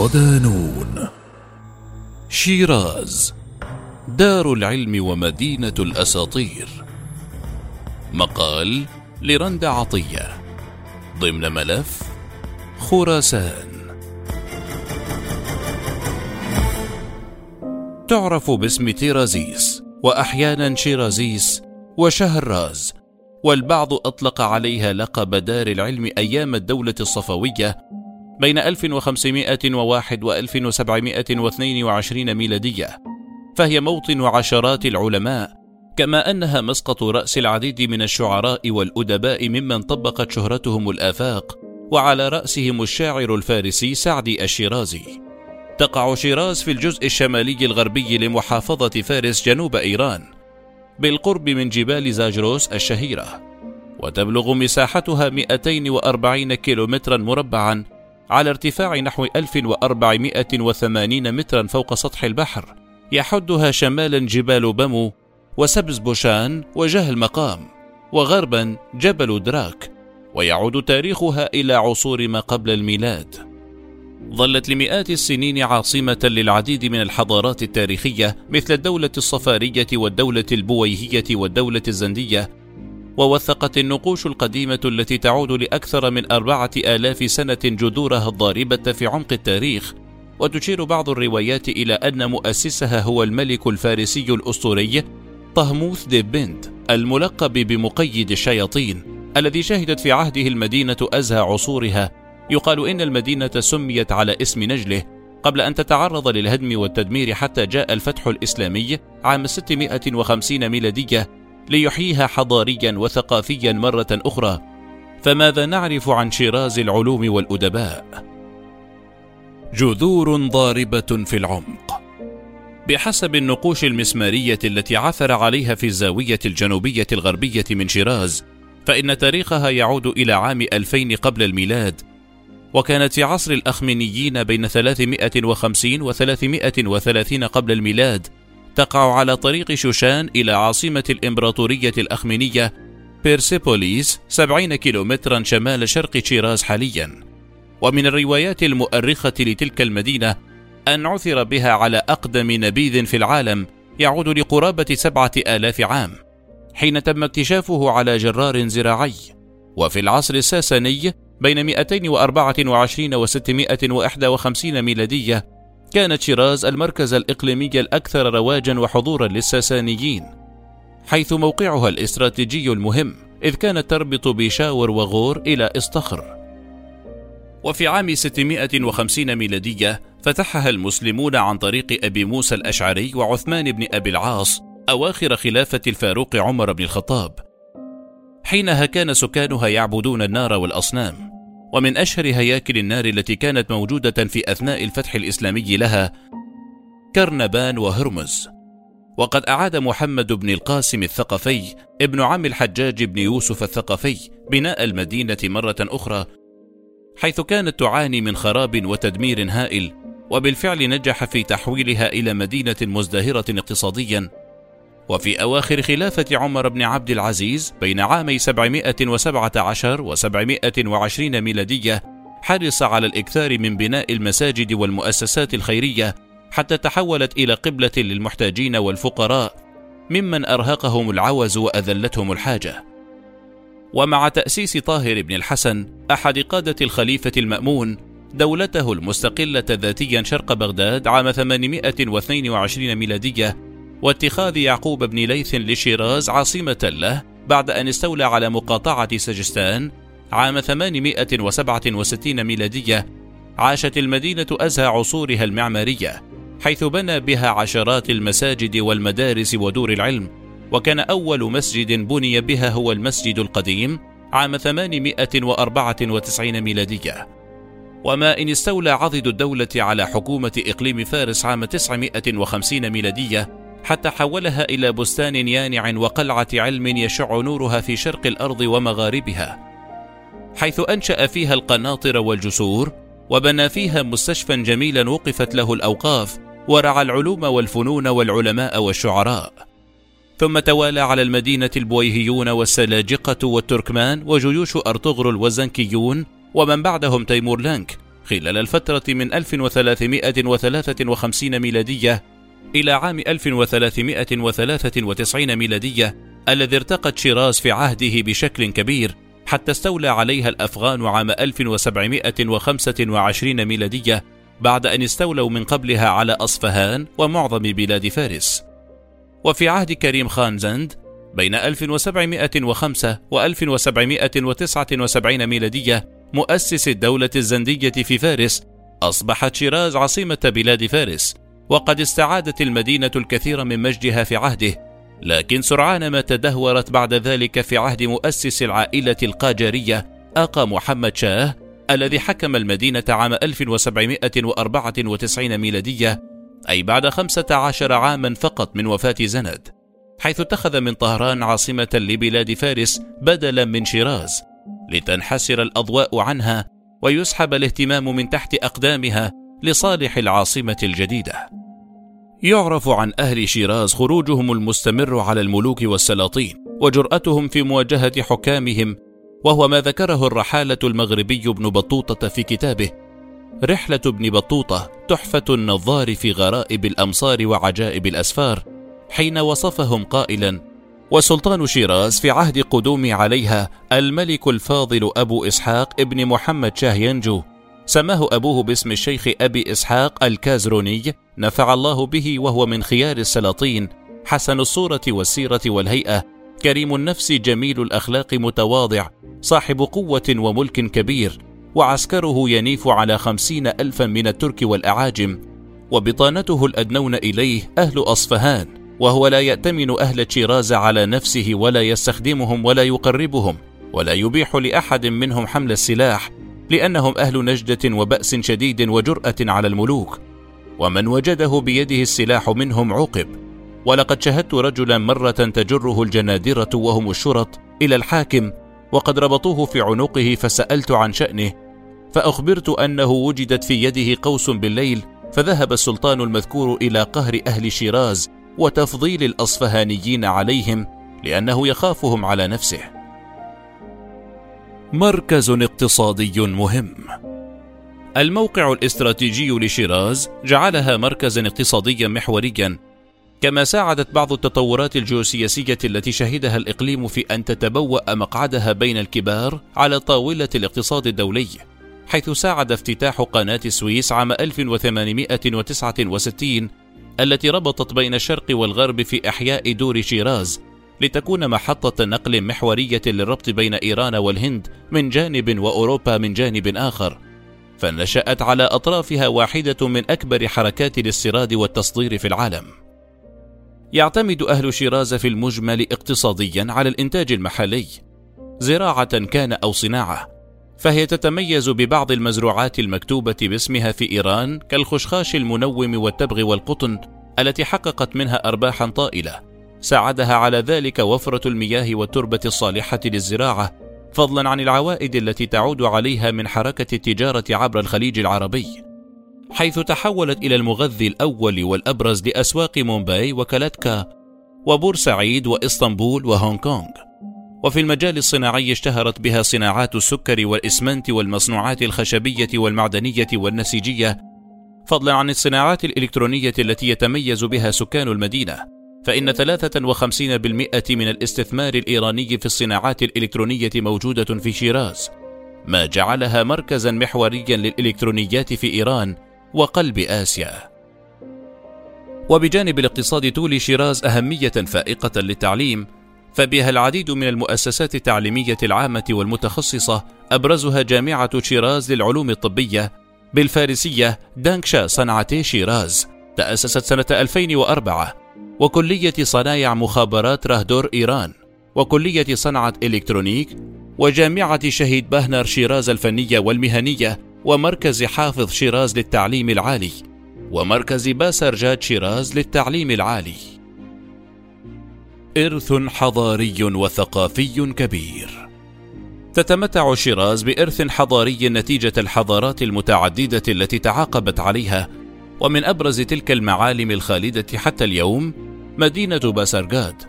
صدانون. شيراز دار العلم ومدينة الأساطير. مقال لرند عطية. ضمن ملف خراسان. تعرف باسم تيرازيس وأحيانا شيرازيس وشهراز والبعض أطلق عليها لقب دار العلم أيام الدولة الصفوية بين 1501 و 1722 ميلادية. فهي موطن عشرات العلماء كما أنها مسقط رأس العديد من الشعراء والأدباء ممن طبقت شهرتهم الآفاق وعلى رأسهم الشاعر الفارسي سعدي الشيرازي. تقع شيراز في الجزء الشمالي الغربي لمحافظة فارس جنوب إيران بالقرب من جبال زاجروس الشهيرة. وتبلغ مساحتها 240 كيلومترا مربعا على ارتفاع نحو 1480 مترا فوق سطح البحر يحدها شمالا جبال بمو وسبز بوشان وجه المقام وغربا جبل دراك ويعود تاريخها إلى عصور ما قبل الميلاد. ظلت لمئات السنين عاصمة للعديد من الحضارات التاريخية مثل الدولة الصفارية والدولة البويهية والدولة الزندية ووثقت النقوش القديمة التي تعود لأكثر من أربعة آلاف سنة جذورها الضاربة في عمق التاريخ وتشير بعض الروايات إلى أن مؤسسها هو الملك الفارسي الأسطوري طهموث بنت الملقب بمقيد الشياطين الذي شهدت في عهده المدينة أزهى عصورها. يقال إن المدينة سميت على اسم نجله قبل أن تتعرض للهدم والتدمير حتى جاء الفتح الإسلامي عام 650 ميلادية ليحييها حضاريا وثقافيا مرة أخرى فماذا نعرف عن شيراز العلوم والأدباء؟ جذور ضاربة في العمق بحسب النقوش المسمارية التي عثر عليها في الزاوية الجنوبية الغربية من شيراز فإن تاريخها يعود إلى عام 2000 قبل الميلاد وكانت في عصر الأخمينيين بين 350 و 330 قبل الميلاد تقع على طريق شوشان إلى عاصمة الإمبراطورية الأخمينية بيرسيبوليس 70 كيلومترا شمال شرق شيراز حاليا. ومن الروايات المؤرخة لتلك المدينة أن عثر بها على أقدم نبيذ في العالم يعود لقرابة سبعة آلاف عام حين تم اكتشافه على جرار زراعي. وفي العصر الساساني بين 224 و 651 ميلادية كانت شيراز المركز الإقليمي الأكثر رواجا وحضورا للساسانيين حيث موقعها الاستراتيجي المهم إذ كانت تربط بشاور وغور إلى إصطخر وفي عام 650 ميلادية فتحها المسلمون عن طريق أبي موسى الأشعري وعثمان بن أبي العاص أواخر خلافة الفاروق عمر بن الخطاب. حينها كان سكانها يعبدون النار والأصنام. ومن أشهر هياكل النار التي كانت موجودة في أثناء الفتح الإسلامي لها كرنبان وهرمز. وقد أعاد محمد بن القاسم الثقفي ابن عم الحجاج بن يوسف الثقفي بناء المدينة مرة أخرى حيث كانت تعاني من خراب وتدمير هائل وبالفعل نجح في تحويلها إلى مدينة مزدهرة اقتصاديا. وفي أواخر خلافة عمر بن عبد العزيز بين عامي 717 و 720 ميلادية حرص على الإكثار من بناء المساجد والمؤسسات الخيرية حتى تحولت إلى قبلة للمحتاجين والفقراء ممن أرهقهم العوز وأذلتهم الحاجة. ومع تأسيس طاهر بن الحسن أحد قادة الخليفة المأمون دولته المستقلة ذاتيا شرق بغداد عام 822 ميلادية واتخاذ يعقوب بن ليث لشيراز عاصمة له بعد أن استولى على مقاطعة سجستان عام 867 ميلادية عاشت المدينة أزهى عصورها المعمارية حيث بنى بها عشرات المساجد والمدارس ودور العلم وكان أول مسجد بني بها هو المسجد القديم عام 894 ميلادية. وما إن استولى عضد الدولة على حكومة إقليم فارس عام 950 ميلادية حتى حولها إلى بستان يانع وقلعة علم يشع نورها في شرق الأرض ومغاربها حيث أنشأ فيها القناطر والجسور وبنى فيها مستشفى جميلا وقفت له الأوقاف ورعى العلوم والفنون والعلماء والشعراء. ثم توالى على المدينة البويهيون والسلاجقة والتركمان وجيوش أرطغرل والزنكيون ومن بعدهم تيمور لانك خلال الفترة من 1353 ميلادية إلى عام 1393 ميلادية الذي ارتقت شيراز في عهده بشكل كبير حتى استولى عليها الأفغان عام 1725 ميلادية بعد أن استولوا من قبلها على أصفهان ومعظم بلاد فارس. وفي عهد كريم خان زند بين 1705 و 1779 ميلادية مؤسس الدولة الزندية في فارس أصبحت شيراز عاصمة بلاد فارس. وقد استعادت المدينة الكثير من مجدها في عهده لكن سرعان ما تدهورت بعد ذلك في عهد مؤسس العائلة القاجارية آقا محمد شاه الذي حكم المدينة عام 1794 ميلادية أي بعد 15 عاما فقط من وفاة زند حيث اتخذ من طهران عاصمة لبلاد فارس بدلا من شيراز لتنحسر الأضواء عنها ويسحب الاهتمام من تحت أقدامها لصالح العاصمة الجديدة. يعرف عن أهل شيراز خروجهم المستمر على الملوك والسلاطين وجرأتهم في مواجهة حكامهم وهو ما ذكره الرحالة المغربي ابن بطوطة في كتابه رحلة ابن بطوطة تحفة النظار في غرائب الأمصار وعجائب الأسفار حين وصفهم قائلا وسلطان شيراز في عهد قدوم عليها الملك الفاضل أبو إسحاق ابن محمد شاه ينجو سماه أبوه باسم الشيخ أبي إسحاق الكازروني نفع الله به وهو من خيار السلاطين حسن الصورة والسيرة والهيئة كريم النفس جميل الأخلاق متواضع صاحب قوة وملك كبير وعسكره ينيف على خمسين ألفا من الترك والأعاجم وبطانته الأدنون إليه أهل أصفهان وهو لا يأتمن أهل شيراز على نفسه ولا يستخدمهم ولا يقربهم ولا يبيح لأحد منهم حمل السلاح لأنهم أهل نجدة وبأس شديد وجرأة على الملوك ومن وجده بيده السلاح منهم عوقب. ولقد شهدت رجلا مرة تجره الجنادرة وهم الشرط إلى الحاكم وقد ربطوه في عنقه فسألت عن شأنه فأخبرت أنه وجدت في يده قوس بالليل فذهب السلطان المذكور إلى قهر أهل شيراز وتفضيل الأصفهانيين عليهم لأنه يخافهم على نفسه. مركز اقتصادي مهم. الموقع الاستراتيجي لشيراز جعلها مركزا اقتصاديا محوريا كما ساعدت بعض التطورات الجيوسياسية التي شهدها الإقليم في أن تتبوأ مقعدها بين الكبار على طاولة الاقتصاد الدولي حيث ساعد افتتاح قناة السويس عام 1869 التي ربطت بين الشرق والغرب في إحياء دور شيراز لتكون محطة نقل محورية للربط بين إيران والهند من جانب وأوروبا من جانب آخر فنشأت على أطرافها واحدة من أكبر حركات الاستيراد والتصدير في العالم. يعتمد أهل شيراز في المجمل اقتصاديا على الإنتاج المحلي زراعة كان أو صناعة فهي تتميز ببعض المزروعات المكتوبة باسمها في إيران كالخشخاش المنوم والتبغ والقطن التي حققت منها أرباحا طائلة. ساعدها على ذلك وفرة المياه والتربة الصالحة للزراعة فضلا عن العوائد التي تعود عليها من حركة التجارة عبر الخليج العربي. حيث تحولت إلى المغذي الأول والأبرز لأسواق مومباي وكالاتكا وبورسعيد وإسطنبول وهونغ كونغ. وفي المجال الصناعي اشتهرت بها صناعات السكر والإسمنت والمصنوعات الخشبية والمعدنية والنسيجية فضلا عن الصناعات الإلكترونية التي يتميز بها سكان المدينة. فإن 53% من الاستثمار الإيراني في الصناعات الإلكترونية موجودة في شيراز، ما جعلها مركزا محوريا للإلكترونيات في إيران وقلب آسيا. وبجانب الاقتصاد تولي شيراز أهمية فائقة للتعليم، فبها العديد من المؤسسات التعليمية العامة والمتخصصة أبرزها جامعة شيراز للعلوم الطبية بالفارسية دانشكاه صنعتي شيراز تأسست سنة 2004 وكلية صنايع مخابرات راهدور إيران وكلية صنعة إلكترونيك وجامعة شهيد بهنر شيراز الفنية والمهنية ومركز حافظ شيراز للتعليم العالي ومركز باسارجاد شيراز للتعليم العالي. إرث حضاري وثقافي كبير. تتمتع شيراز بإرث حضاري نتيجة الحضارات المتعددة التي تعاقبت عليها ومن أبرز تلك المعالم الخالدة حتى اليوم مدينة باسرغاد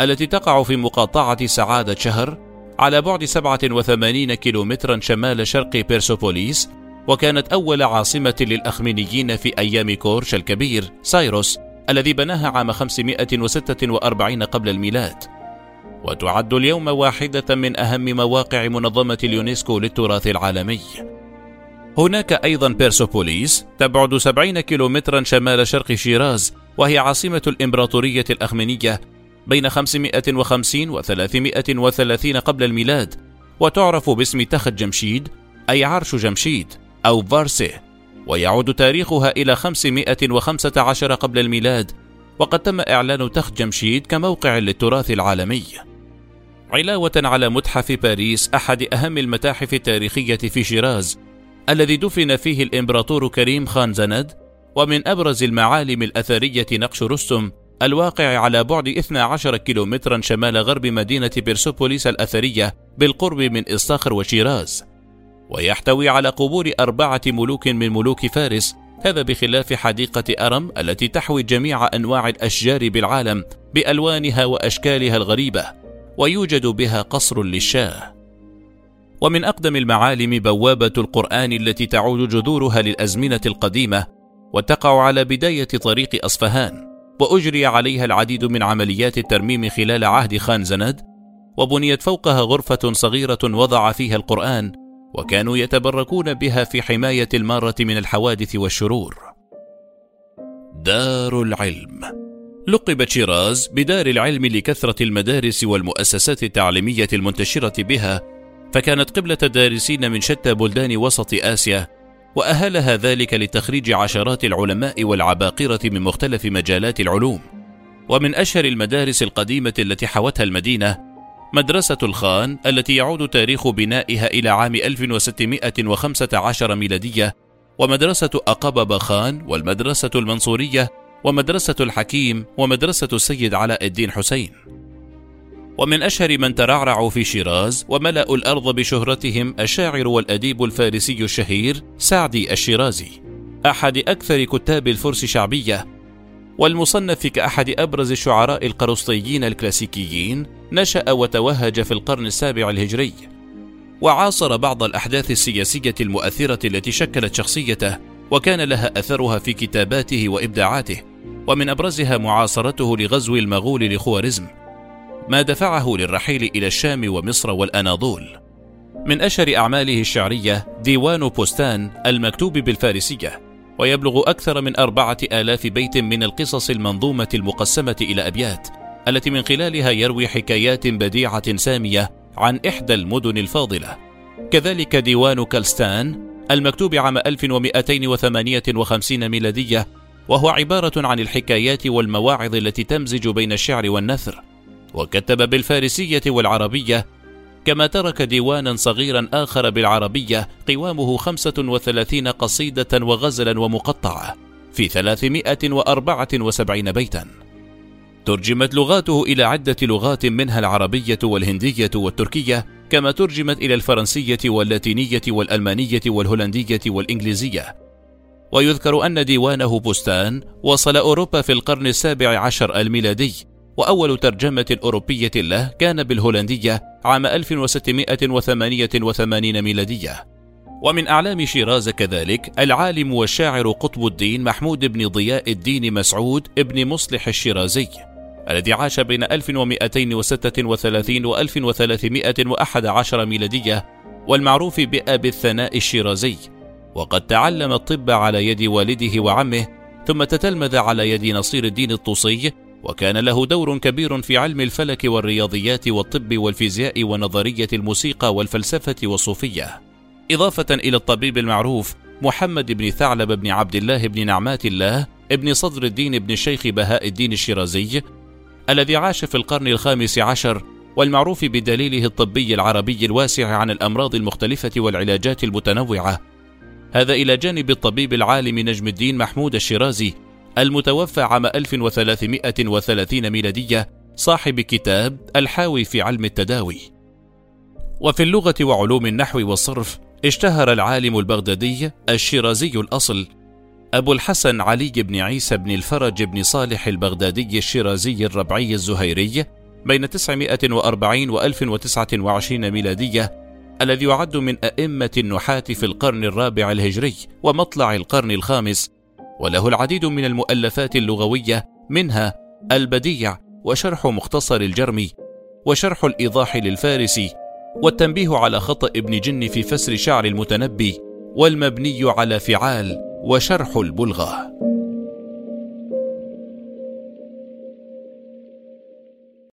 التي تقع في مقاطعة سعادة شهر على بعد 87 كيلومترا شمال شرق بيرسوبوليس وكانت أول عاصمة للأخمينيين في أيام كورش الكبير سايروس الذي بناها عام 546 قبل الميلاد. وتعد اليوم واحدة من أهم مواقع منظمة اليونسكو للتراث العالمي. هناك أيضا بيرسوبوليس تبعد 70 كيلومترا شمال شرق شيراز وهي عاصمة الإمبراطورية الأخمينية بين 550 و 330 قبل الميلاد وتعرف باسم تخت جمشيد أي عرش جمشيد أو فارسي ويعود تاريخها إلى 515 قبل الميلاد وقد تم إعلان تخت جمشيد كموقع للتراث العالمي. علاوة على متحف بارس أحد أهم المتاحف التاريخية في شيراز الذي دفن فيه الإمبراطور كريم خان زند ومن أبرز المعالم الأثرية نقش رستم الواقع على بعد 12 كيلومترا شمال غرب مدينة بيرسوبوليس الأثرية بالقرب من إسطاخر وشيراز. ويحتوي على قبور أربعة ملوك من ملوك فارس هذا بخلاف حديقة أرم التي تحوي جميع أنواع الأشجار بالعالم بألوانها وأشكالها الغريبة ويوجد بها قصر للشاه. ومن أقدم المعالم بوابة القرآن التي تعود جذورها للأزمنة القديمة وتقع على بداية طريق أصفهان وأجري عليها العديد من عمليات الترميم خلال عهد خان زند وبنيت فوقها غرفة صغيرة وضع فيها القرآن وكانوا يتبركون بها في حماية المارة من الحوادث والشرور. دار العلم لقبت شيراز بدار العلم لكثرة المدارس والمؤسسات التعليمية المنتشرة بها، فكانت قبلة دارسين من شتى بلدان وسط آسيا، وأهلها ذلك لتخريج عشرات العلماء والعباقرة من مختلف مجالات العلوم. ومن أشهر المدارس القديمة التي حوتها المدينة مدرسة الخان التي يعود تاريخ بنائها إلى عام 1615 ميلادية ومدرسة أقبب خان والمدرسة المنصورية ومدرسة الحكيم ومدرسة السيد علاء الدين حسين ومن أشهر من ترعرعوا في شيراز وملأوا الأرض بشهرتهم الشاعر والأديب الفارسي الشهير سعدي الشيرازي أحد أكثر كتاب الفرس شعبية والمصنف كأحد أبرز الشعراء القرسطيين الكلاسيكيين نشأ وتوهج في القرن السابع الهجري وعاصر بعض الأحداث السياسية المؤثرة التي شكلت شخصيته وكان لها أثرها في كتاباته وإبداعاته ومن أبرزها معاصرته لغزو المغول لخوارزم. ما دفعه للرحيل إلى الشام ومصر والأناضول. من أشهر أعماله الشعرية ديوان بوستان المكتوب بالفارسية ويبلغ أكثر من أربعة آلاف بيت من القصص المنظومة المقسمة إلى أبيات التي من خلالها يروي حكايات بديعة سامية عن إحدى المدن الفاضلة. كذلك ديوان كالستان المكتوب عام 1258 ميلادية وهو عبارة عن الحكايات والمواعظ التي تمزج بين الشعر والنثر. وكتب بالفارسية والعربية كما ترك ديوانا صغيرا آخر بالعربية قوامه 35 قصيدة وغزلا ومقطعة في 374 بيتا. ترجمت لغاته إلى عدة لغات منها العربية والهندية والتركية كما ترجمت إلى الفرنسية واللاتينية والألمانية والهولندية والإنجليزية. ويذكر أن ديوانه بستان وصل أوروبا في القرن السابع عشر الميلادي. وأول ترجمة أوروبية له كان بالهولندية عام 1688 ميلادية. ومن أعلام شيراز كذلك العالم والشاعر قطب الدين محمود بن ضياء الدين مسعود ابن مصلح الشيرازي الذي عاش بين 1236 و 1311 ميلادية والمعروف بأبي الثناء الشيرازي. وقد تعلم الطب على يد والده وعمه ثم تتلمذ على يد نصير الدين الطوسي وكان له دور كبير في علم الفلك والرياضيات والطب والفيزياء ونظرية الموسيقى والفلسفة والصوفية. إضافة إلى الطبيب المعروف محمد بن ثعلب بن عبد الله بن نعمات الله ابن صدر الدين بن الشيخ بهاء الدين الشيرازي الذي عاش في القرن الخامس عشر والمعروف بدليله الطبي العربي الواسع عن الأمراض المختلفة والعلاجات المتنوعة. هذا إلى جانب الطبيب العالم نجم الدين محمود الشيرازي المتوفى عام 1330 ميلادية صاحب كتاب الحاوي في علم التداوي. وفي اللغة وعلوم النحو والصرف اشتهر العالم البغدادي الشيرازي الأصل أبو الحسن علي بن عيسى بن الفرج بن صالح البغدادي الشيرازي الربعي الزهيري بين 940 و 1029 ميلادية الذي يعد من أئمة النحاة في القرن الرابع الهجري ومطلع القرن الخامس وله العديد من المؤلفات اللغوية منها البديع وشرح مختصر الجرمي وشرح الإيضاح للفارسي والتنبيه على خطأ ابن جن في فسر شعر المتنبي والمبني على فعال وشرح البلغه